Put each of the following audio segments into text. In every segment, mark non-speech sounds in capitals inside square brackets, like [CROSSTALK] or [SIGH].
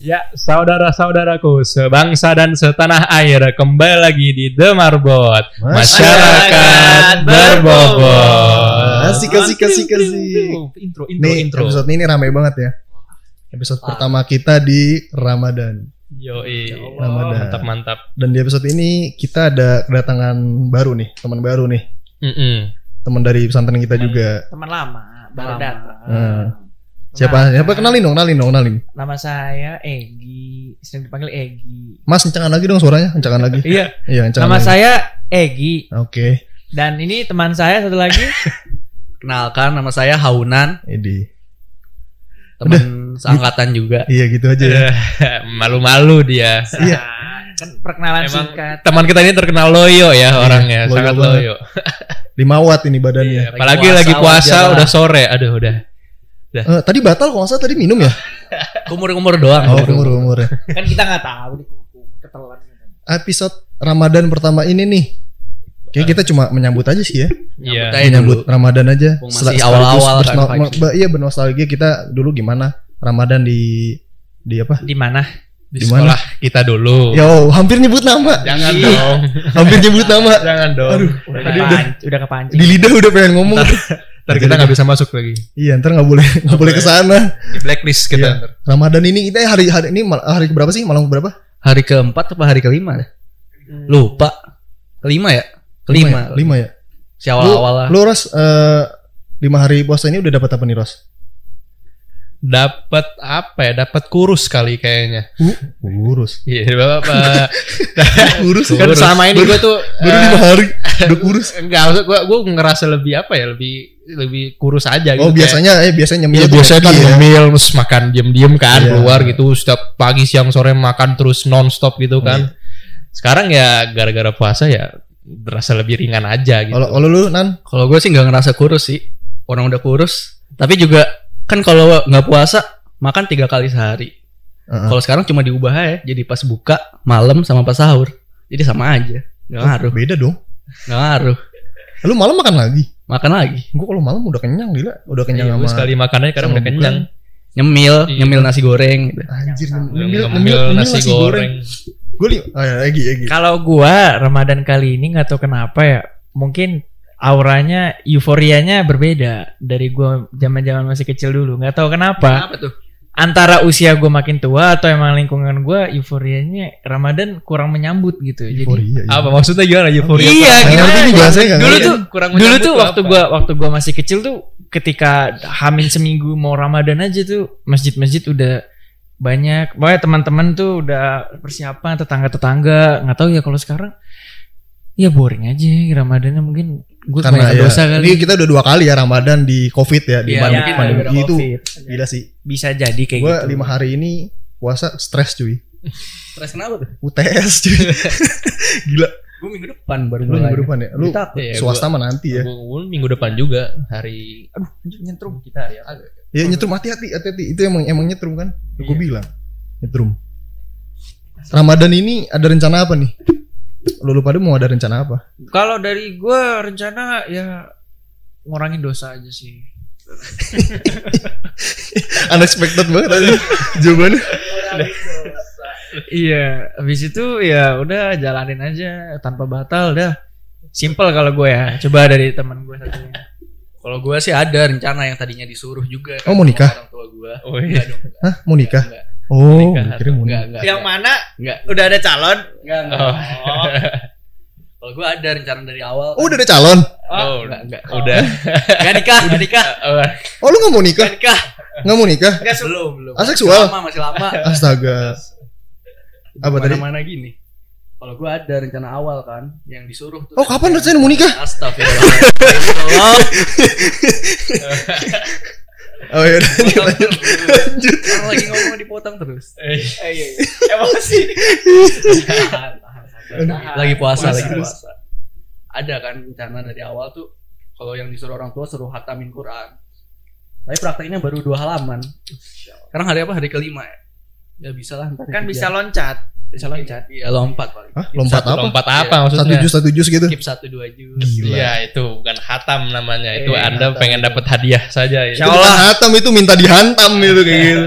Ya, saudara-saudaraku, sebangsa dan setanah air, kembali lagi di The Marbot, masyarakat berbobot. Asik, asik, asik, asik. Intro, intro, Nih, intro. episode ini rame banget ya. Episode pertama kita di Ramadan. Yoi, Ramadan. mantap, mantap. Dan di episode ini kita ada kedatangan baru nih, teman baru nih. Mm-mm. Teman dari pesantren kita juga. teman lama baru Lama. datang. Nah, siapa? Siapa kenalin dong, kenalin dong, kenalin. Nama saya Egi, sering dipanggil Egi. Mas, kencangan lagi dong suaranya, kencangan lagi. Iya. Iya, kencangan Nama lagi. saya Egi Oke, dan ini teman saya satu lagi. [LAUGHS] Kenalkan nama saya Haunan, ini. teman seangkatan juga. Iya gitu aja ya. [LAUGHS] Malu-malu dia. Iya. kan perkenalan Emang singkat. teman kita ini terkenal loyo ya orangnya, loyo sangat banget. loyo. Lima watt ini badannya. Iya, Lagi apalagi puasa, lagi puasa udah sore, aduh udah. Eh, tadi batal kok nggak salah tadi minum ya? [LAUGHS] Umur-umur doang. Oh, umur umur. [LAUGHS] Kan kita nggak tahu ketelan. Episode Ramadan pertama ini nih. Kayak kita cuma menyambut aja sih ya. Iya. Nyambut aja menyambut dulu. Ramadan aja. Masih awal-awal kan, Iya bernostalgia kita dulu gimana Ramadan di di apa? Di mana? Di Di mana? sekolah kita dulu. Yo, hampir nyebut nama. Jangan Iya. dong. hampir nyebut nama. Jangan dong. Aduh, Udah tadi udah kepancing. Udah kepancing. di lidah udah pengen ngomong. Ntar [LAUGHS] kita nggak bisa masuk lagi. iya, ntar nggak boleh nggak boleh ke sana. Di blacklist kita. Iya. ntar. Ramadan ini kita hari hari ini hari berapa sih? Malam berapa? Hari keempat apa hari kelima? dah? Lupa. Kelima ya? Kelima. ya? Lima ya. Si awal-awal lah. Lu Ros eh, lima hari puasa ini udah dapat apa nih Ros? Dapat apa ya? Dapat kurus kali kayaknya. Kurus. Iya, Bapak. [LAUGHS] Kurus. kan selama ini gue tuh Baru eh, lima hari udah kurus. [LAUGHS] enggak maksud gue gue ngerasa lebih apa ya? Lebih lebih kurus aja gitu. Oh biasanya eh biasanya Iya nyemil tuh biasanya kan kayak gini ya. ngemil terus makan diem-diem kan Iya. keluar gitu setiap pagi siang sore makan terus non-stop gitu kan. Sekarang ya gara-gara puasa ya berasa lebih ringan aja gitu. Kalau kalau lu Nan Kalau gue sih nggak ngerasa kurus sih. Orang udah kurus. Tapi juga kan kalau nggak puasa makan tiga kali sehari. Heeh. Kalau sekarang cuma diubah aja. Jadi pas buka malam sama pas sahur. Jadi sama aja. Nggak ngaruh. beda dong. Nggak ngaruh. Lu malam makan lagi. Makan lagi. Gua kalau malam udah kenyang gila, udah kenyang Iya, gue sama sekali makannya kadang sama udah kenyang. Nyemil, Iya. nyemil nasi goreng. Gitu. anjir nyemil, Ngemil, nyemil, nyemil nasi, goreng. Gue li oh, ya, Egi, Egi. Kalau gua Ramadan kali ini nggak tahu kenapa ya. Mungkin auranya, euforianya berbeda dari gua zaman-zaman masih kecil dulu. Nggak tahu kenapa. Apa tuh? Antara usia gua makin tua atau emang lingkungan gua euforianya Ramadan kurang menyambut gitu. Jadi Euforia, iya. Apa maksudnya gimana euforia? Iya, gimana ya? bahasanya nggak Dulu tuh kurang dulu menyambut tuh tuh waktu gua waktu gua masih kecil tuh ketika hamin seminggu mau Ramadan aja tuh masjid-masjid udah banyak banyak teman-teman tuh udah persiapan tetangga-tetangga nggak tahu ya kalau sekarang ya boring aja Ramadannya mungkin gue Karena ya, dosa kali ini kita udah dua kali ya Ramadan di Covid ya di Iya, pandemi, mungkin pandemi itu gila sih. bisa jadi kayak Gua gitu lima hari ini puasa stres cuy. Stres kenapa tuh? UTS cuy. [LAUGHS] gila. Gue minggu depan baru Lu mulai. minggu depan ya. Lu. Iya, swasta mah nanti ya. Gua- gua minggu depan juga hari aduh nyentrum kita hari apa? Ya nyetrum hati-hati, hati-hati. Itu emang emang nyetrum kan? Gue bilang. Nyetrum. Ramadan ini ada rencana apa nih? Lu lupa mau ada rencana apa? kalau dari gue rencana ya ngurangin dosa aja sih [LAUGHS] Unexpected banget aja jawabannya. Iya, habis itu ya udah jalanin aja tanpa batal dah. Simple kalau gue ya. Coba dari teman gue satunya. Kalau gue sih ada rencana yang tadinya disuruh juga. Oh, mau nikah? Orang tua gue. Oh, iya. Enggak dong. Hah, mau nikah? Enggak, Oh, kira mau enggak, nikah. enggak. Yang mana? Enggak, Udah ada calon? enggak, enggak. Oh. [LAUGHS] Kalau gue ada rencana dari awal. Oh, udah ada calon. Oh, enggak, enggak. udah. Enggak nikah, enggak nikah. [LAUGHS] Oh, Oh, lu gak mau nikah? Enggak nikah. Gak mau nikah? Enggak belum, belum. Aseksual? Masih lama, masih lama. [LAUGHS] Astaga. Apa tadi? Mana gini. Kalau gue ada rencana awal kan, yang disuruh tuh. Oh, kapan rencana mau nikah? Astagfirullah. Oh, ya udah lanjut, lanjut. Lanjut. Orang lagi ngomong dipotong terus. eh, Emosi. Tahan, tahan, tahan. lagi puasa, lagi Terus. puasa. Ada kan rencana dari awal tuh kalau yang disuruh orang tua suruh hatamin Quran. Tapi prakteknya baru dua halaman. Sekarang hari apa? Hari kelima ya. Ya bisa lah Kan bisa loncat. Bisa loncat. Iya lompat paling. Hah, lompat apa? lompat apa Satu maksudnya? jus, satu jus gitu. Skip satu dua jus. Gila. Iya, itu bukan hatam namanya. Itu Eh, Anda hatam. pengen dapat hadiah saja Itu itu. bukan hatam itu minta dihantam gitu kayak gitu.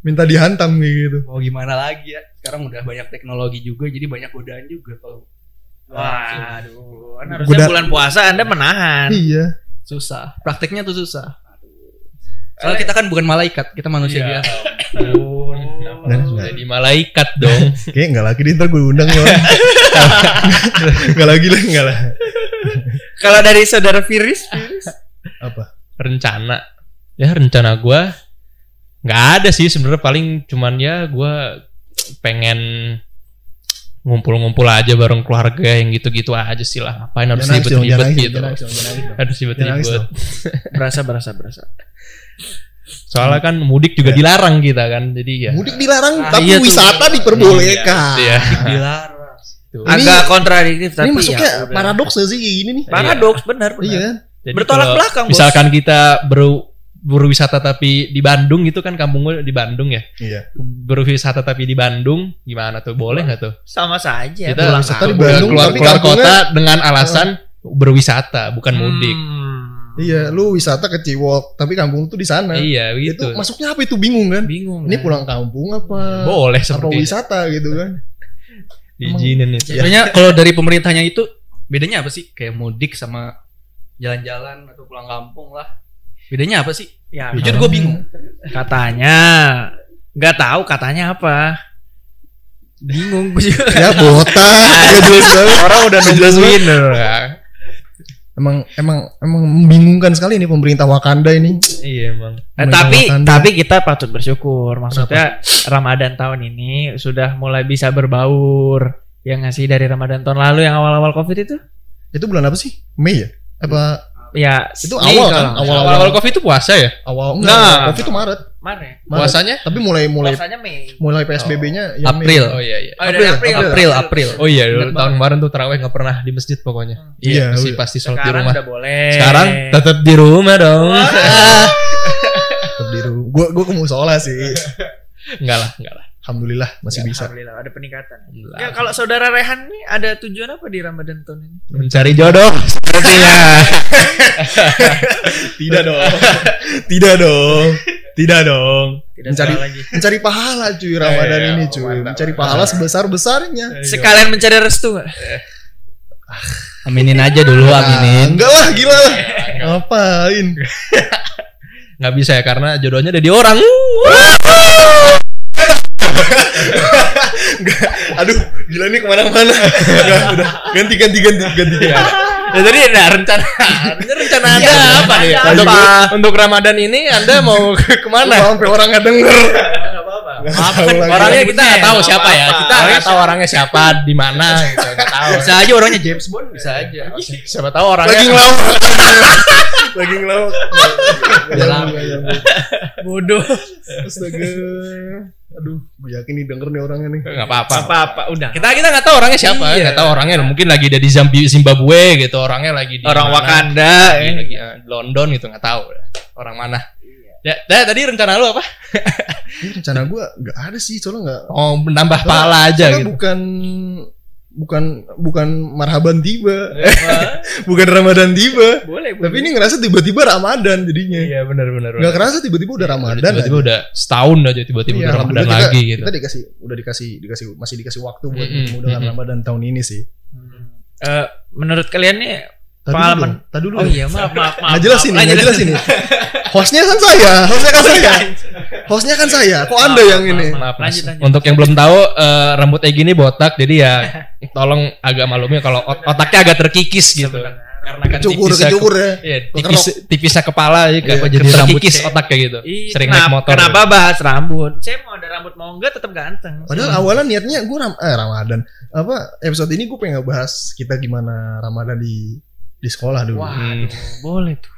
minta dihantam kayak gitu. Mau gimana lagi ya? Sekarang udah banyak teknologi juga, jadi banyak godaan juga kalau Waduh, kan harusnya Goda- bulan puasa Anda menahan. Iya. susah. Prakteknya tuh susah. Soalnya kita kan bukan malaikat, kita manusia Iya. biasa. Nah, Jadi malaikat dong. [LAUGHS] Kayak nggak lagi nih ntar gue undang ya. [LAUGHS] Nggak lagi lah, nggak lah. Kalau dari saudara Firis, Firis? Apa? rencana ya rencana gua nggak ada sih sebenarnya paling cuman ya gua pengen ngumpul-ngumpul aja bareng keluarga yang gitu-gitu aja sih lah ngapain harus ribet-ribet gitu harus ribet-ribet berasa berasa berasa. Soalnya kan mudik juga dilarang kita kan jadi ya Mudik dilarang, Ah, tapi iya tuh. wisata diperbolehkan. Iya. Dilarang. Tuh. Ini- Agak kontradiktif Ini tapi masuknya ya paradoks gak sih kayak gini nih? Paradoks benar benar. Iya? Jadi Bertolak kalau belakang, Bos. misalkan kita beru berwisata tapi di Bandung gitu kan kampung gue di Bandung ya Iya. berwisata tapi di Bandung gimana tuh boleh nggak tuh Sama saja. kita pulang wisata di. Bandung, keluar, tapi keluar kota dengan alasan berwisata bukan mudik Hmm. Iya, lu wisata ke Ciwok, tapi kampung tuh di sana. iya Itu gitu masuknya apa itu bingung kan? Bingung. Ini kan? pulang kampung apa? boleh apa seperti itu. wisata gitu kan? [LAUGHS] diizinin itu Sebenarnya kalau dari pemerintahnya itu bedanya apa sih? Kayak mudik sama jalan-jalan atau pulang kampung lah. Bedanya apa sih? Ya, Jujur gue bingung. katanya nggak tahu katanya apa. Bingung gue juga. [LAUGHS] Ya botak, gak jelas banget. orang udah nungguin. Emang emang emang membingungkan sekali nih pemerintah Wakanda ini. iya emang Eh, tapi Wakanda. tapi kita patut bersyukur. Maksudnya Ramadan tahun ini sudah mulai bisa berbaur. Yang ngasih dari Ramadan tahun lalu yang awal-awal Covid itu? Itu bulan apa sih? Mei ya? Apa Ya, Itu Mei awal kalau kan? Awal- salah. awal-awal covid itu puasa ya awal Nah. enggak? Covid itu Maret. Ya? Maret. puasanya Tapi mulai mulai Puasanya Mei. mulai PSBB-nya ya April. oh iya iya Oh, dari April. April, April. oh iya dulu tahun kemarin tuh terawih nggak pernah di masjid pokoknya Iya, pasti udah. pasti sholat di rumah udah boleh. sekarang tetap di rumah dong [LAUGHS] Tetap di rumah. Gua gua ke musola sih. enggak lah enggak lah Alhamdulillah masih Ya, bisa. Alhamdulillah ada peningkatan. Alhamdulillah. Ya, kalau saudara Rehan nih ada tujuan apa di Ramadan tahun ini? mencari jodoh sepertinya [LAUGHS] Tidak dong. Tidak dong. Tidak dong. Tidak Mencari lagi. mencari pahala cuy Ramadan Iya, ini iya, cuy. mantap. Mencari pahala sebesar-besarnya. Sekalian mencari restu nggak? Aminin aja dulu, Ah, aminin. enggak lah gila lah. Ngapain? [LAUGHS] nggak bisa ya karena jodohnya ada di orang Aduh, gila nih ke mana-mana. Udah ganti ganti ganti ganti. ya jadi nah rencana rencana anda Iya, apa nih ada untuk, apa? untuk ramadan ini anda mau ke ke mana Sampai orang nggak denger. Maaf, tahu kan lagi. orangnya kita nggak tahu siapa ya. Kita nggak tahu orangnya siapa, di mana gitu, nggak tahu. Bisa aja orangnya James Bond, bisa aja. Siapa tahu orangnya Lagi ngelawak. Lagi ngelawak. Bodoh. Astaga. Aduh, gue yakin nih denger nih orangnya nih. nggak apa-apa. Apa-apa udah. Kita kita nggak tahu orangnya siapa, Iya. nggak tahu orangnya. Mungkin lagi ada di Zambi- Zimbabwe gitu, orangnya lagi di Orang mana, Wakanda. lagi, ya. lagi, eh, di London gitu nggak tahu orang mana. Ya, dah, tadi rencana lu apa? Ini rencana gue nggak ada sih, soalnya nggak. Oh, menambah pahala aja gitu. bukan bukan bukan marhaban tiba, [LAUGHS] bukan ramadan tiba. Boleh, Tapi ini ngerasa tiba-tiba ramadan jadinya. Iya benar benar. Nggak kerasa tiba-tiba udah ramadan. Tiba-tiba udah setahun aja tiba-tiba Iya, udah Ramadan kita, lagi gitu. Kita dikasih udah dikasih dikasih masih dikasih waktu buat Mm-mm, ketemu dengan mm-mm. ramadan tahun ini sih. Eh, menurut kalian nih Tadi Pengalaman. dulu, tadi dulu. Oh iya, maaf, maaf, maaf. Nggak jelas ini, nggak jelas ini. Hostnya kan saya, hostnya kan saya. Hostnya kan saya. Kok anda Maaf, yang maaf, ini? maaf. Lanjut, lanjut. Untuk yang belum tahu eh, rambut Egy ini botak jadi ya tolong agak maklumi kalau ot- otaknya agak terkikis gitu. Karena kan Kecukur, tipisnya- kecukur ya. Iya, tipis tipisnya kepala ya, Iya, apa jadi jadi terkikis rambut otaknya gitu. Sering kenapa, naik motor. Kenapa bahas rambut? Saya mau ada rambut mau enggak tetap ganteng. Padahal awalan niatnya gue ram eh, Ramadan. Apa episode ini gue pengen ngebahas kita gimana Ramadan di di sekolah dulu. Wah, Hmm. boleh tuh.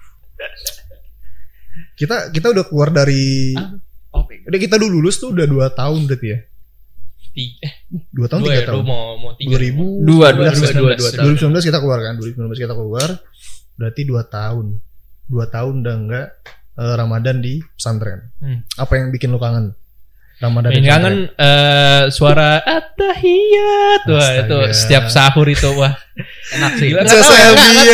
Kita kita udah keluar dari Oh, udah kita dulu lulus tuh udah dua tahun berarti ya. Tiga, eh, Dua tahun dua tiga ya, lu tahun. mau mau tiga. 2000 Dua, 2019 dua, dua, dua 2019 kita keluar kan 2019 kita keluar berarti dua tahun dua tahun udah enggak eh, Ramadan di pesantren Hmm. apa yang bikin lu kangen Ramadan Yang di kangen eh, suara atahiyat wah Astaga. itu setiap sahur itu wah Enak sih. Gila, tahu ya,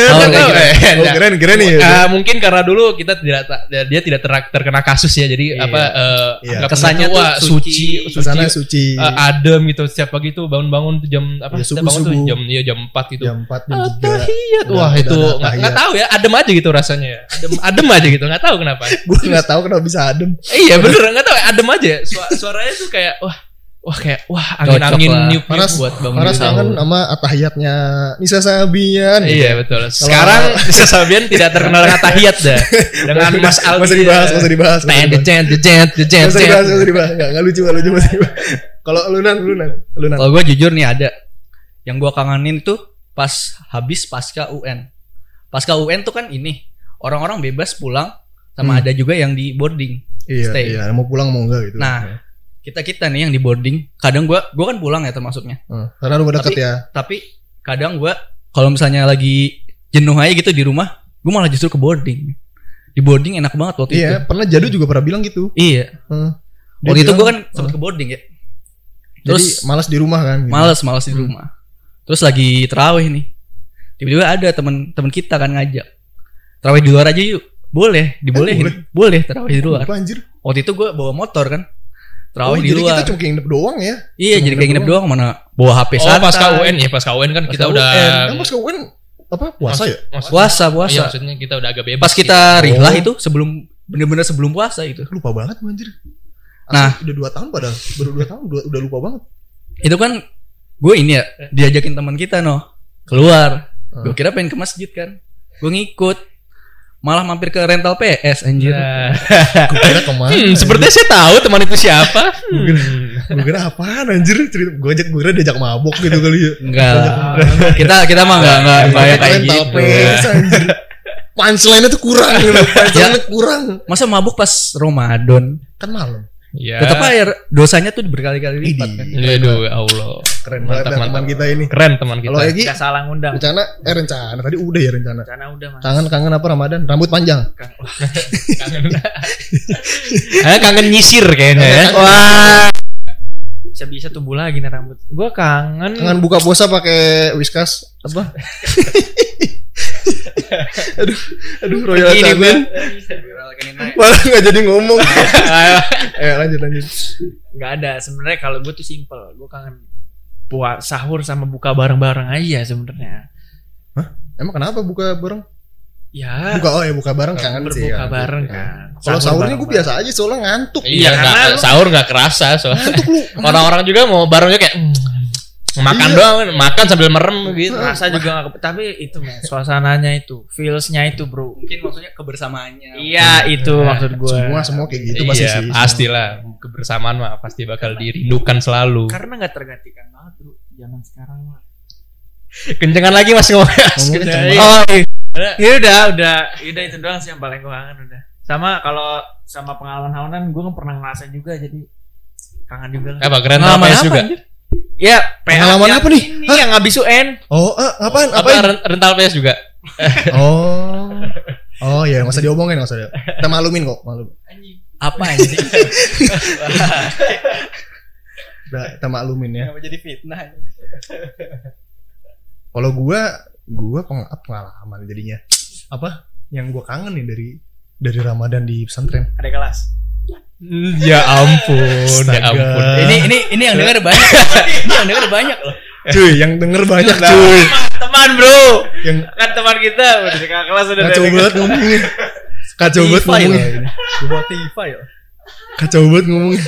Oh, keren. ya. Oh, keren keren nih. Ah, mungkin karena dulu kita tidak dia tidak ter- terkena kasus ya jadi Iya. apa eh, Iya. anggap Kesannya tuh suci. suci suci suci. eh, adem gitu setiap pagi tuh bangun-bangun tuh jam apa Iya, kita bangun tuh subuh-subuh. jam iya jam 4 gitu Jam 4 jam 3. Tahiyat. Udah- Wah udah itu ada nggak nggak tahiyat. tahu ya adem aja gitu rasanya ya. Adem [LAUGHS] adem aja gitu nggak tahu kenapa. Gue nggak tahu kenapa bisa adem. Iya bener nggak tahu adem aja. Suara, suaranya tuh kayak wah wah kayak wah angin angin niup Paras buat bangun Paras tidur. kangen sama atahiyatnya Nisa Sabian. Iya betul. Sekarang Nisa Sabian tidak terkenal dengan tahiyat dah. [LAUGHS] Dengan Mas Aldi. Masih dibahas, masih dibahas. masih Ten, dibahas. jen, jen, jen, jen, Masih dibahas, masih dibahas. Nggak, lucu, nggak lucu, masih dibahas. Kalau lu nan, lu nan, lu nan. Kalau gue jujur nih ada yang gue kangenin tuh pas habis pasca UN. Pasca UN tuh kan ini orang-orang bebas pulang sama Hmm. ada juga yang di boarding. Iya, Stay. iya, mau pulang mau enggak gitu. Nah, kita kita nih yang di boarding. Kadang gue gue kan pulang ya termasuknya. Hmm, karena deket Tapi- ya. Tapi kadang gue kalau misalnya lagi jenuh aja gitu di rumah, gue malah justru ke boarding. Di boarding enak banget waktu itu. Iya, pernah Jadu juga pernah bilang gitu. Iya. Hmm. Waktu itu gue kan sempat ke boarding ya. Jadi Terus malas di rumah kan. gitu. males males di Hmm. rumah. Terus lagi terawih nih. Tiba-tiba ada teman-teman kita kan ngajak. Terawih di luar aja yuk. Boleh, dibolehin. boleh? boleh. terawih di luar. Apa anjir? Waktu itu gue bawa motor kan. Oh, Terawih di jadi luar. kita cuma kayak nginep doang ya. Iya, cuma jadi kayak nginep nginep doang mana bawa HP Oh santai. pas KUN ya pas KUN kan Pas kita KUN. udah Kan pas kau kan apa puasa ya? Maksud- Puasa, Iya, puasa. maksudnya kita udah agak bebas. Pas kita gitu. rihlah Oh. itu sebelum bener-bener sebelum puasa itu. Lupa banget gua anjir. Asli, Nah. udah dua tahun padahal baru dua tahun udah, udah lupa banget. Itu kan gue ini ya diajakin teman kita noh keluar. Hmm. Gue kira pengen ke masjid kan. Gue ngikut. Malah mampir ke rental PS anjir. Nah, Gua kira ke mana? hmm, sepertinya saya tahu teman itu siapa. Hmm. Gue kira apaan anjir cerita gue ajak gue kira diajak mabok gitu kali ya. Enggak kita kita mah enggak enggak kayak Rental gitu. PS, anjir. Punchline-nya tuh kurang gitu. Punchline-nya kurang. Masa mabuk pas Ramadan? Kan malam. Iya. Tetap aja dosanya tuh berkali-kali lipat kan. Aduh, ya Allah. Keren Mantap, banget ya teman mantap. kita ini. Keren teman kita. Kalau Egi Gak salah ngundang. rencana eh rencana tadi udah ya rencana. Rencana udah mas. Kangen kangen apa Ramadan? Rambut panjang. kangen. [LAUGHS] Eh, kangen nyisir kayaknya ya. Wah. Bisa bisa tumbuh lagi nih rambut. Gue kangen. Kangen buka puasa pakai whiskas apa? [LAUGHS] [LAUGHS] aduh, aduh Royal. Canin. Malah nggak jadi ngomong. [LAUGHS] eh lanjut lanjut. Gak ada. Sebenarnya kalau gue tuh simple. Gue kangen puas sahur sama buka bareng-bareng aja sebenarnya. Emang kenapa buka bareng? Ya. Buka oh ya buka bareng kangen sih. berbuka kan. bareng Ya. kan. Kalau Sahur sahurnya gue biasa aja soalnya ngantuk. Iya, Iya, nggak- karena sahur nggak kerasa soalnya. Ngantuk lu. Orang-orang juga mau barengnya kayak mm, makan Iya. doang, makan sambil merem gitu. Rasa juga gak tapi itu men, suasananya itu, feelsnya itu bro. Mungkin maksudnya kebersamaannya. Iya itu Nah, maksud gue. Semua semua kayak gitu pasti iya, sih. pastilah kebersamaan mah pasti bakal dirindukan selalu. Karena nggak tergantikan banget bro, zaman sekarang mah. Kencengan lagi mas ngomong. Ngomongnya kenceng Iya. Oh, ya udah, udah, udah itu doang sih yang paling gue kangen udah. Sama kalau sama pengalaman hawanan gue nggak pernah ngerasain juga jadi kangen juga lah. Apa keren apa, juga? anjir? Ya, Pengalaman yang apa nih? Ini yang habis UN. Oh, eh, apaan? Apa rental PS juga? [LAUGHS] Oh. Oh ya, nggak usah diomongin, nggak usah. di- Kita maklumin kok, maklum. Apa anjing? [LAUGHS] Udah, kita maklumin ya. Kenapa jadi fitnah? Kalau gua, gua pengalaman jadinya. Apa? Yang gua kangen nih dari dari Ramadan di pesantren. Ada kelas. Ya ampun, ya ampun. Ini ini ini yang denger banyak. [LAUGHS] ini yang denger banyak loh. Cuy, yang denger banyak cuy. Teman bro, Yang kan teman kita udah di kakak kelas udah kacau banget ngomongnya. Kacau banget ngomongnya. Spotify loh. Kacau banget ngomongnya.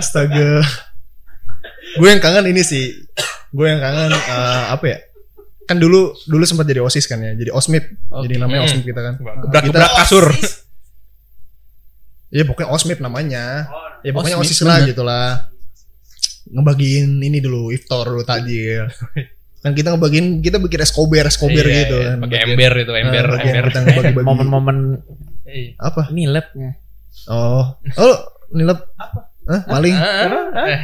Astaga. Gue yang kangen ini sih. Gue yang kangen eh, apa ya? Kan dulu dulu sempat jadi OSIS kan ya. Jadi OSMIP. Jadi namanya. OSMIP kita kan. Gebrak-gebrak Kita- kasur. Ya pokoknya OSMIP namanya. Oh, Ya pokoknya OSIS lah bener. gitu lah. Ngebagiin ini dulu iftar dulu takjil. Kan kita ngebagiin kita bikin eskober eskober Iya, gitu iya, kan. Pakai ember itu, ember, Nah, ember. kita ngebagi-bagi. momen-momen Iya. apa? ini labnya. Oh, oh, nilep apa? Hah, maling. Eh,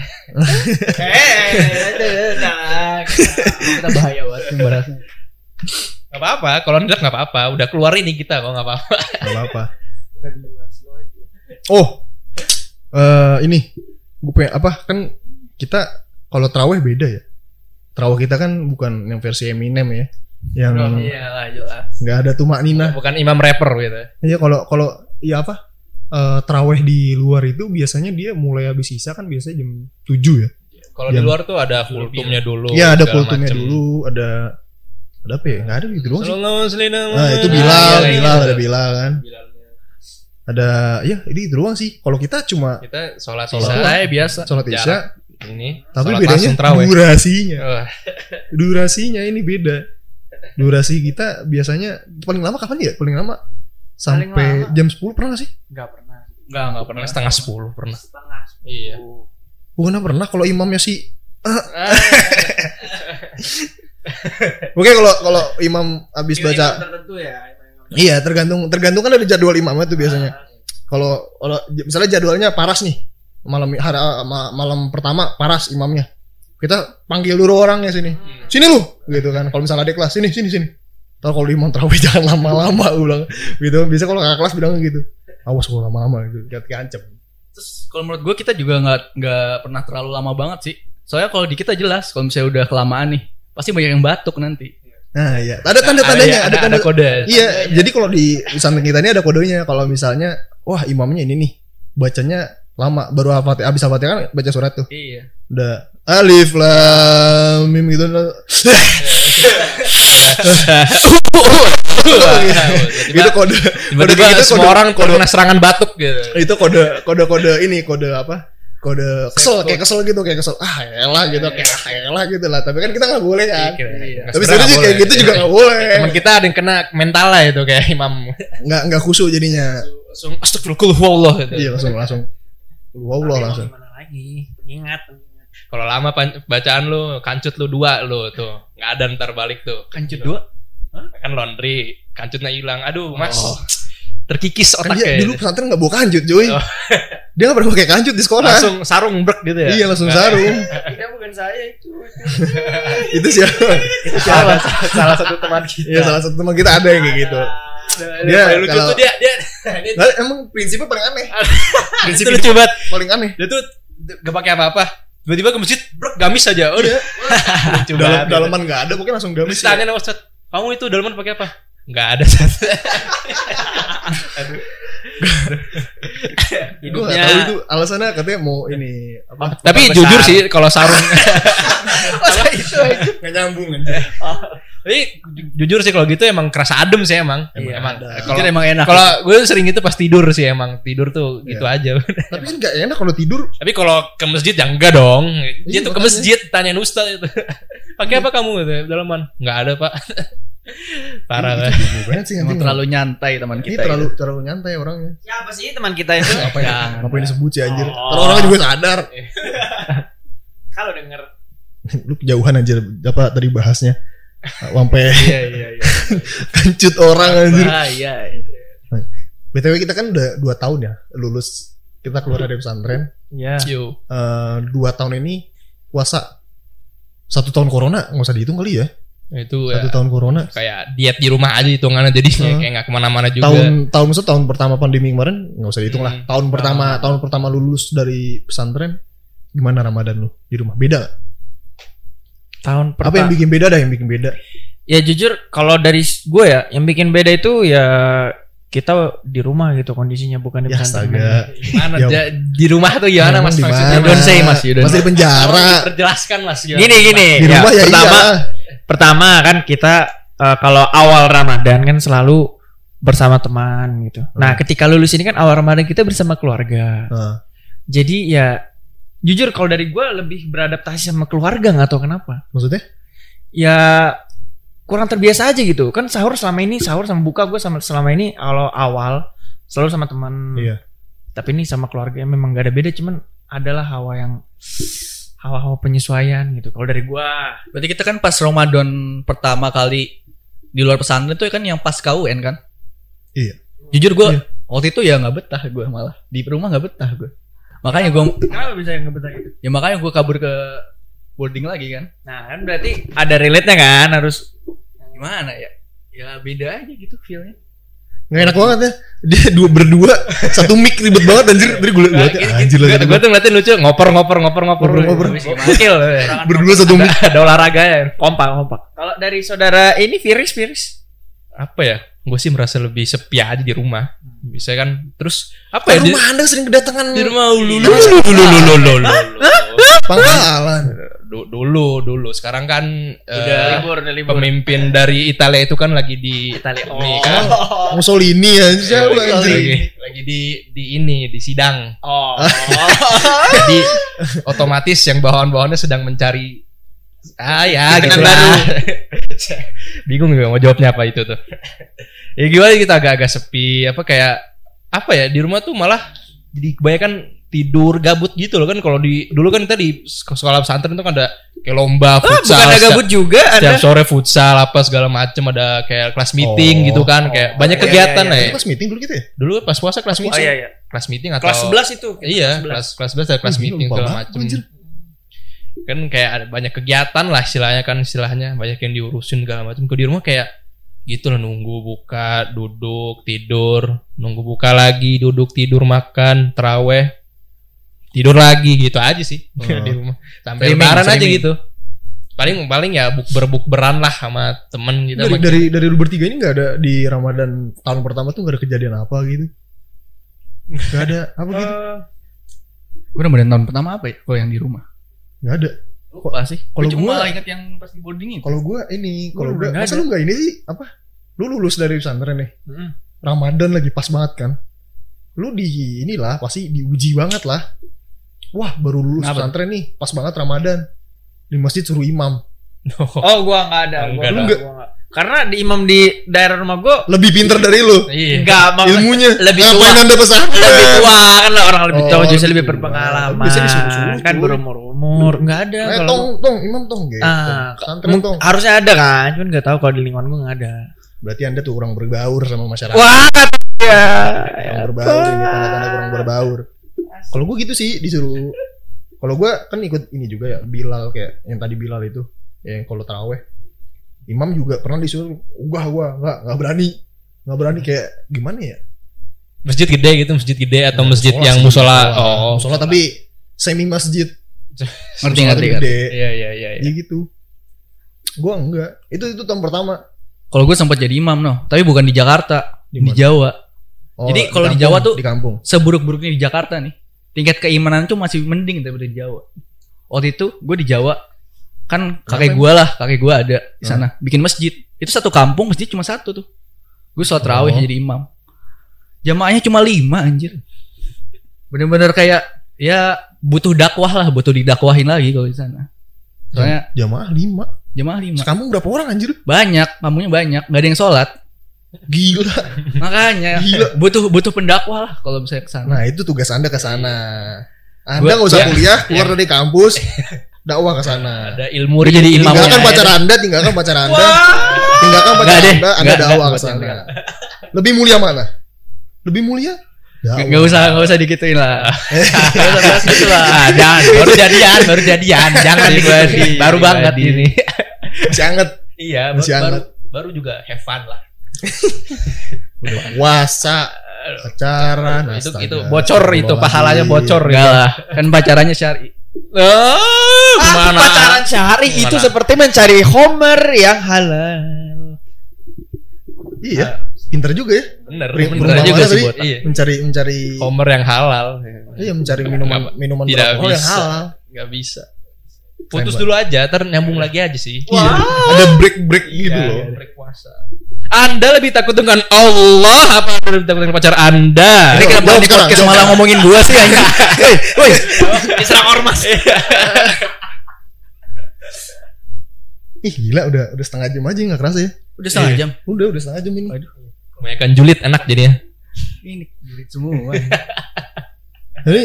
Kita bahaya banget membahasnya. Gak apa-apa, kalau nilep gak apa-apa. Udah keluar ini kita kok gak apa-apa. Gak apa-apa. Oh, eh ini gue pengen apa kan kita kalau teraweh beda ya. terawih kita kan bukan yang versi Eminem ya. Yang Oh, iya lah jelas. nggak ada tumak nina. Bukan imam rapper gitu. Iya kalau kalau ya apa? eh terawih di luar itu biasanya dia mulai habis sisa kan biasanya jam 7 ya. Kalau di luar tuh ada kultumnya dulu. Iya ada kultumnya macem. dulu, ada ada apa ya? Nggak ada gitu doang sih. Nah itu Ah, Bilal, iya, iya, Bilal iya. ada Bilal kan. Bilalnya. Ada ya ini itu doang sih. Kalau kita cuma Kita sholat Sholat isya. biasa. sholat Jarak. isya, Ini. tapi sholat bedanya durasinya. Wah, [LAUGHS] Durasinya ini beda. Durasi kita biasanya paling lama kapan ya? Paling lama sampai lama. jam 10 pernah nggak sih? Nggak pernah. Enggak, enggak pernah. pernah setengah sepuluh pernah. Setengah. Iya. Bukan pernah kalau imamnya sih [LAUGHS] Oke kalau kalau imam habis baca tertentu ya. Iya tergantung tergantung kan ada jadwal imamnya tuh biasanya. Kalau kalau j- misalnya jadwalnya paras nih malam hari ma- malam pertama paras imamnya. Kita panggil dulu orangnya sini. Sini lu gitu kan. Kalau misalnya ada kelas sini sini sini. Tahu kalau imam terawih [LAUGHS] jangan lama-lama gue bilang gitu. Bisa kalau kakak kelas bilang gitu. Awas kalau lama-lama gitu. Kayak keancam. Terus kalau menurut gue kita juga nggak nggak pernah terlalu lama banget sih. Soalnya kalau di kita jelas kalau misalnya udah kelamaan nih, pasti banyak yang batuk nanti. Nah iya. Ada tanda-tandanya. Ada, ada, tanda. ada kode. Iya. Jadi kalau di samping kita ini ada kodenya. Kalau misalnya wah imamnya ini nih bacanya lama baru hafal habis hafal kan baca surat tuh. Iya. udah alif lam mim gitu gitu [LAUGHS] kode kode Tiba-tiba gitu semua kode orang kode kena serangan batuk gitu. itu kode kode kode ini kode apa kode kesel kayak kesel gitu kayak kesel ah elah gitu kayak ah elah gitu lah tapi kan kita nggak boleh kan Iya. tapi sebenarnya kayak gitu juga nggak boleh Teman kita ada yang kena mental lah itu kayak imam. nggak nggak khusyuk jadinya Langsung astagfirullah gitu. iya langsung langsung wow langsung Gimana lagi? Pengingat. pengingat. Kalau lama bacaan lu, kancut lu dua lu tuh. Nggak ada ntar balik tuh. Kancut dua. Kan laundry, kancutnya hilang. Aduh, Mas. Oh. Terkikis kan dia otaknya. dulu pesantren nggak bawa kancut cuy Oh. [LAUGHS] dia nggak pernah pakai kancut di sekolah langsung sarung brek gitu ya. iya langsung sarung [LAUGHS] Tidak bukan saya itu. [LAUGHS] itu siapa salah, salah satu teman kita. Iya salah satu teman kita ada yang kayak gitu Dia Dia paling lucu kalau- tuh dia dia, dia Nah, emang prinsipnya paling aneh. Prinsip itu lucu banget. paling aneh. Dia tuh gak pakai apa-apa. Tiba-tiba ke masjid, brek gamis aja. Udah. Dalam banget. dalaman nggak ada, pokoknya langsung gamis. Terus tanya sama Ustaz, kamu itu dalaman pakai apa? Enggak ada Ustaz. [LAUGHS] Gue nggak tahu itu alasannya katanya mau ini apa? Tapi Besar. jujur sih kalau sarung Masa itu aja nggak nyambung aja. Tapi ju- jujur sih kalau gitu emang kerasa adem sih emang. Iya, emang ada. kalau emang enak. kalau gue sering gitu pas tidur sih emang tidur tuh gitu aja. [LAUGHS] Tapi kan nggak enak kalau tidur. Tapi kalau ke masjid ya enggak dong. Dia Iya, tuh ke masjid tanyain ustaz itu. [LAUGHS] Pakai apa kamu gitu? Dalaman. Enggak ada, Pak. [LAUGHS] Parah Itu lah. banget sih Emang nanti. terlalu nyantai teman ini kita. terlalu ya. terlalu nyantai orangnya. Siapa sih teman kita itu? Apa ya? Ngapain disebut sih anjir? Oh. Orang orangnya juga sadar. Kalau denger Lu kejauhan anjir apa tadi bahasnya. Sampai Iya, iya, iya. [LAUGHS] kancut orang anjir. Bahaya. BTW kita kan udah 2 tahun ya lulus. Kita keluar dari pesantren. ya. Yo. Eh, dua tahun ini puasa satu tahun corona nggak usah dihitung kali ya Itu satu ya, tahun corona kayak diet di rumah aja hitungannya jadi Hmm. kayak nggak ke mana-mana juga. tahun tahun maksud tahun pertama pandemi kemarin nggak usah dihitung lah Hmm. tahun pertama tahun pertama lulus dari pesantren gimana ramadan lu di rumah beda Tahun apa yang pertama. bikin beda dah yang bikin beda Ya jujur kalau dari gue ya yang bikin beda itu ya kita di rumah gitu kondisinya bukan di ya pesantren. Gimana Ya. Di rumah tuh gimana Emang Mas di maksudnya? mana? You don't say, Mas, you don't masih di penjara Terjelaskan Mas. gimana? Gini gini. di rumah ya, pertama, iya pertama kan kita eh, kalau awal Ramadan kan selalu bersama teman gitu. Nah, ketika lulus ini kan awal Ramadan kita bersama keluarga. Nah, Jadi ya jujur kalau dari gue lebih beradaptasi sama keluarga nggak tahu kenapa. maksudnya Ya kurang terbiasa aja gitu. Kan sahur selama ini sahur sama buka gue sama selama ini kalau awal selalu sama teman. Iya. Tapi ini sama keluarga memang gak ada beda cuman adalah hawa yang hawa-hawa penyesuaian gitu. Kalau dari gua Berarti kita kan pas Ramadan pertama kali di luar pesantren itu kan yang pas KUN kan? Iya. Jujur gue Iya. waktu itu ya nggak betah gue malah di rumah nggak betah gue. Makanya gue kenapa bisa yang ngebetah gitu? ya makanya gue kabur ke boarding lagi kan. Nah, kan berarti ada relate-nya kan harus Gimana ya? Ya beda aja gitu feelnya. Nggak enak banget ya. Dia dua berdua satu mic ribet banget anjir. Tadi gue liat anjir lah. Gue tuh ngeliatin lucu ngopor ngopor ngopor. Ngopor, ngopor. Gokil. Berdua satu mic. Ada olahraga ya. Kompak, kompak. Kalau dari saudara ini Viris, Viris. Apa ya? Gue sih merasa lebih sepi aja di rumah. Bisa kan? Terus apa ya? Di, Rumah anda sering kedatangan di rumah dulu dulu dulu dulu dulu. pangkalan. Du- Dulu dulu. Sekarang kan eh, libur, udah libur. pemimpin dari Italia itu kan lagi di Italia. Nih Oh. kan. Mussolini ya. Lagi, anjir? lagi di di ini di sidang. Oh. Jadi otomatis yang bawahan-bawahannya sedang mencari ah ya gitu lah. [LAUGHS] Bingung juga mau jawabnya apa itu tuh. ya gimana kita agak-agak sepi apa kayak apa ya di rumah tuh malah jadi kebanyakan tidur gabut gitu loh kan kalau di dulu kan kita di sekolah pesantren itu kan ada kayak lomba Ah, futsal bukan ada setiap- gabut juga, setiap ada. sore futsal apa segala macem ada kayak kelas meeting Oh. gitu kan kayak banyak iya, kegiatan iya, lah ya pas meeting dulu gitu ya? dulu pas puasa kelas Oh meeting iya iya. kelas meeting atau Kelas 11 itu. iya kelas 11. kelas kelas 11 ada kelas meeting segala macem anjir. Kan kayak ada banyak kegiatan lah istilahnya kan istilahnya banyak yang diurusin segala macam ke di rumah kayak gitu lah nunggu buka duduk tidur nunggu buka lagi duduk tidur makan teraweh tidur lagi gitu aja sih Hmm. [LAUGHS] di rumah sampai Streaming, lebaran aja gitu paling paling ya bukber bukberan lah sama temen gitu Dari, sama- dari dari lu bertiga ini nggak ada di Ramadan tahun pertama tuh nggak ada kejadian apa gitu? Gak ada apa gitu? Gue Ramadan tahun pertama apa ya? Kalau yang di rumah. Gak ada. Lupa sih. Kalau gua- ingat yang pas di boarding itu. Kalau gue ini, kalau Gua gue, masa lu nggak ini sih? Apa? Lu lulus dari pesantren nih. Mm. Ramadan lagi pas banget kan. Lu di inilah pasti diuji banget lah. Wah baru lulus Kenapa? pesantren nih, pas banget Ramadan. Di masjid suruh imam. [LAUGHS] Oh, gua nggak ada. Gua Enggak nggak. Karena di imam di daerah rumah gua Lebih pinter dari lu. iya enggak mau Ilmunya. lebih tua. Ngapain anda pesantren? lebih tua kan lah orang lebih tua Oh, justru lebih gitu. berpengalaman Biasanya disuruh-suruh, kan cuy. berumur umur nggak ada kalau tong, tong, imam tong gitu. Ah, pesantren tong. harusnya ada kan cuman nggak tahu kalau di lingkungan gua nggak ada Berarti anda tuh kurang berbaur sama masyarakat. wah ya kurang berbaur ini tanda-tanda kurang berbaur. Kalau gue gitu sih disuruh. Kalau gue kan ikut ini juga ya Bilal kayak yang tadi Bilal itu yang kalau taraweh. Imam juga pernah disuruh. Ugah gua nggak nggak berani nggak berani kayak gimana ya? masjid gede gitu masjid gede atau Ya, masjid musola yang musola musola. oh Musola tapi semi masjid. [LAUGHS] Ngerti ngerti. gede. iya iya iya iya. Ya gitu. Gua enggak. Itu itu tahun pertama. Kalau gue sempat jadi imam no, tapi bukan di Jakarta, Di di? Jawa. Oh, Jadi kalau di kampung, Jawa tuh- di kampung. Seburuk-buruknya di Jakarta nih, tingkat keimanan tuh masih mending daripada di Jawa. Waktu itu gue di Jawa, kan kakek gue lah, kakek gue ada di sana, bikin masjid. Itu satu kampung masjid cuma satu tuh. Gue sholat rawih Oh. jadi imam. Jamaahnya cuma lima anjir. Bener-bener kayak ya butuh dakwah lah, butuh didakwahin lagi kalau di sana. Soalnya Jamaah lima. jamaah lima. Kamu berapa orang anjir? Banyak, kamunya banyak, nggak ada yang sholat. Gila. Makanya Gila. butuh butuh pendakwah lah kalau misalnya ke sana. Nah itu tugas anda ke sana. Anda Gua- nggak usah ya. kuliah, keluar dari kampus, [LAUGHS] dakwah ke sana. ada ilmu jadi imam Tinggalkan ya. pacar anda, tinggalkan pacar anda, tinggalkan pacar Nggak anda, anda dakwah ke sana. Lebih mulia mana? Lebih mulia? Nggak nggak usah nggak usah dikituin lah. [LAUGHS] Nggak usah bahas gitu lah. [LAUGHS] Ah, jangan baru jadian baru jadian [LAUGHS] jangan di baru banget ini anget. iya baru, baru, baru juga have fun lah Udah puasa, pacaran, itu itu bocor itu pahalanya bocor Enggak lah, kan pacarannya syari. Oh, Ah, gimana? pacaran syari itu Gimana? seperti mencari Homer yang halal. Iya, pinter juga ya. bener Ring- bener juga mana sih buat iya. Mencari mencari Homer yang halal. Iya mencari minuman Nggak- minuman tidak beralkohol yang halal. nggak bisa. Putus dulu aja ntar nyambung lagi aja sih. Iya, ada break-break gitu Iya, loh. break puasa anda lebih takut dengan Allah apa Anda lebih takut dengan pacar Anda? Ini kenapa di podcast malah ngomongin gua sih anjing. [LAUGHS] Hei, woi. Diserang ormas. [LAUGHS] Ih gila udah udah setengah jam aja nggak kerasa ya? Udah setengah jam. Udah udah setengah jam ini. Kebanyakan julid enak jadinya. Ini julid semua. Ini,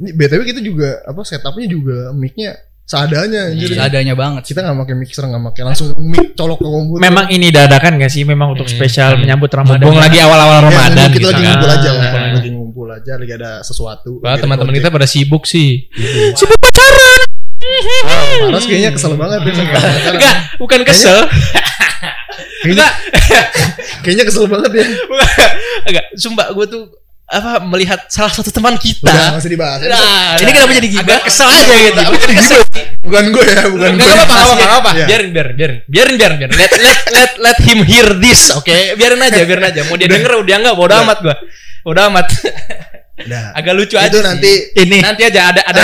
ini btw kita juga apa setupnya juga micnya seadanya anjir. Seadanya banget. Kita nggak pakai mixer nggak pakai langsung mic colok ke komputer. memang ini dadakan gak sih memang untuk Hmm. spesial Hmm. menyambut Ramadan Mumpung lagi awal-awal Ya, Ramadan kita gitu lagi kan. ngumpul aja, ngumpul, lagi ngumpul aja, lagi ada sesuatu. Wah, teman-teman kita pada sibuk sih. Paras kayaknya kesel banget ya pacaran. Enggak, bukan kesel. Kayaknya, [LAUGHS] kayaknya kesel banget ya. Agak, sumpah gue tuh apa melihat salah satu teman Udah, kita. nggak usah dibahas. Nah, Ini kenapa jadi gibah? Kesel aja gitu. Apa jadi gitu? Bukan gue ya, bukan Enggak gue. apa-apa, enggak apa-apa, enggak. Iya. Biarin, biarin, biarin. Biarin, biarin, biarin. Let, let, let, let him hear this, oke? Biarin aja, biarin aja. Mau dia denger, udah enggak, bodo Udah. amat gua. Bodo amat. Udah. Agak lucu aja. Itu sih. nanti ini nanti aja ada ada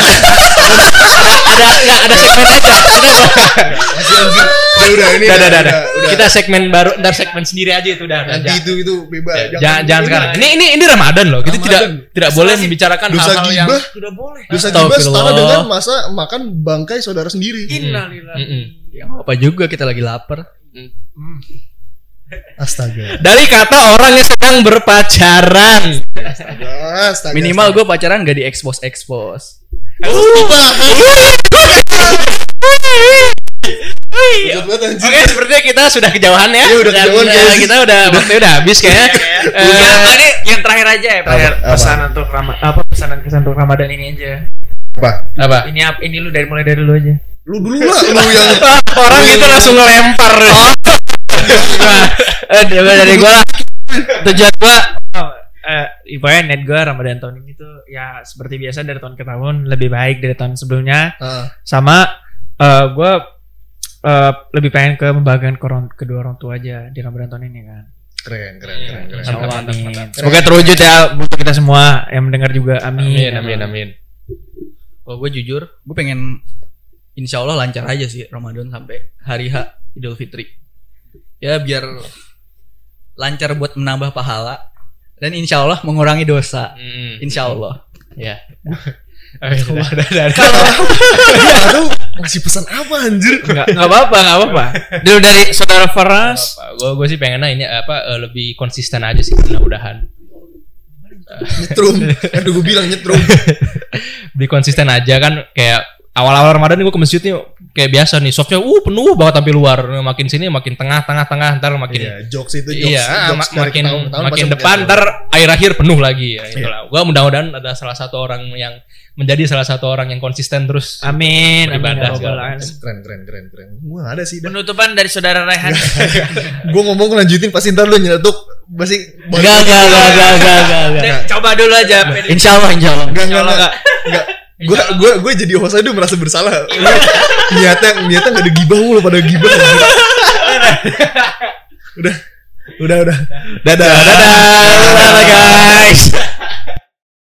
ada enggak ada segmen aja. Kita anjir. Udah, udah ini. udah, udah, udah, udah, udah. Kita segmen baru, ntar segmen sendiri aja itu udah. Nanti jangan- itu itu bebas. Ya, jangan jangan ini sekarang. Ini ini ini Ramadan loh. Kita tidak tidak boleh membicarakan Dosa hal-hal yang gibah. tidak boleh. Dosa gibah setara dengan masa makan bangkai saudara sendiri. Innalillahi. Ya apa juga kita lagi lapar. Astaga. Dari kata orang yang sedang berpacaran. Astaga. astaga Minimal gue pacaran gak di expose expose. Oke, sepertinya kita sudah kejauhan ya. Iya, udah kejauhan, eh, guys. kita udah waktu udah habis kayaknya. Eh, Nah, ini yang terakhir aja ya, terakhir Apa? pesan untuk Rama apa pesanan kesan untuk Ramadan ini aja. Apa? apa? Ini? Ini lu dari mulai dari lu aja. Lu dulu lah, lu yang [LAUGHS] Orang itu langsung ngelempar. Eh, dari dari gua tujuan gua oh, eh pokoknya net gua Ramadan tahun ini tuh ya seperti biasa dari tahun ke tahun lebih baik dari tahun sebelumnya Ah, sama eh gua eh, lebih pengen ke membagikan ke orang, kedua orang tua aja di Ramadan tahun ini kan. keren, keren, keren, keren. Insya Allah, amin. mantap. Semoga terwujud ya untuk kita semua yang mendengar juga. Amin, Amin. amin, amin. Kalau gue jujur, gue pengen Insya Allah lancar aja sih Ramadan sampai hari H Idul Fitri. Ya biar lancar buat menambah pahala dan Insya Allah mengurangi dosa. Mm, Insya Allah. Ya. [LAUGHS] Udah. Aduh, ngasih pesan apa anjir? Enggak enggak apa-apa, enggak apa-apa. Dulu dari saudara Faras. Gue gue sih pengennya ini apa eh, lebih konsisten aja sih mudah-mudahan. Nyetrum. [LAUGHS] Aduh, gue bilang nyetrum. Lebih konsisten aja kan kayak awal-awal Ramadan gue ke masjid nih kayak biasa nih softnya uh penuh banget sampai luar makin sini makin tengah tengah tengah ntar makin Iya, jokes itu jokes. Iya, jokes ma- dari makin tahun tahun makin depan ntar akhir akhir penuh lagi ya, Iya. itulah. Gua mudah-mudahan ada salah satu orang yang menjadi salah satu orang yang konsisten terus. Amin. Amin. Ya. Alamin. keren, keren, keren, keren. Gua ada sih. dah. Penutupan dari saudara Rehan. [LAUGHS] Gue ngomong lanjutin pasti ntar lu nyeletuk pasti Enggak, enggak, enggak, enggak, enggak, enggak, enggak. Dek, Coba dulu aja. Insya Allah, Insya Allah. Enggak, Enggak. Enggak. Gue gue gue jadi host aja merasa bersalah. Lu niatnya niatnya enggak ada gibah mulu pada gibah. udah. Udah, udah. Dadah. Dadah, guys.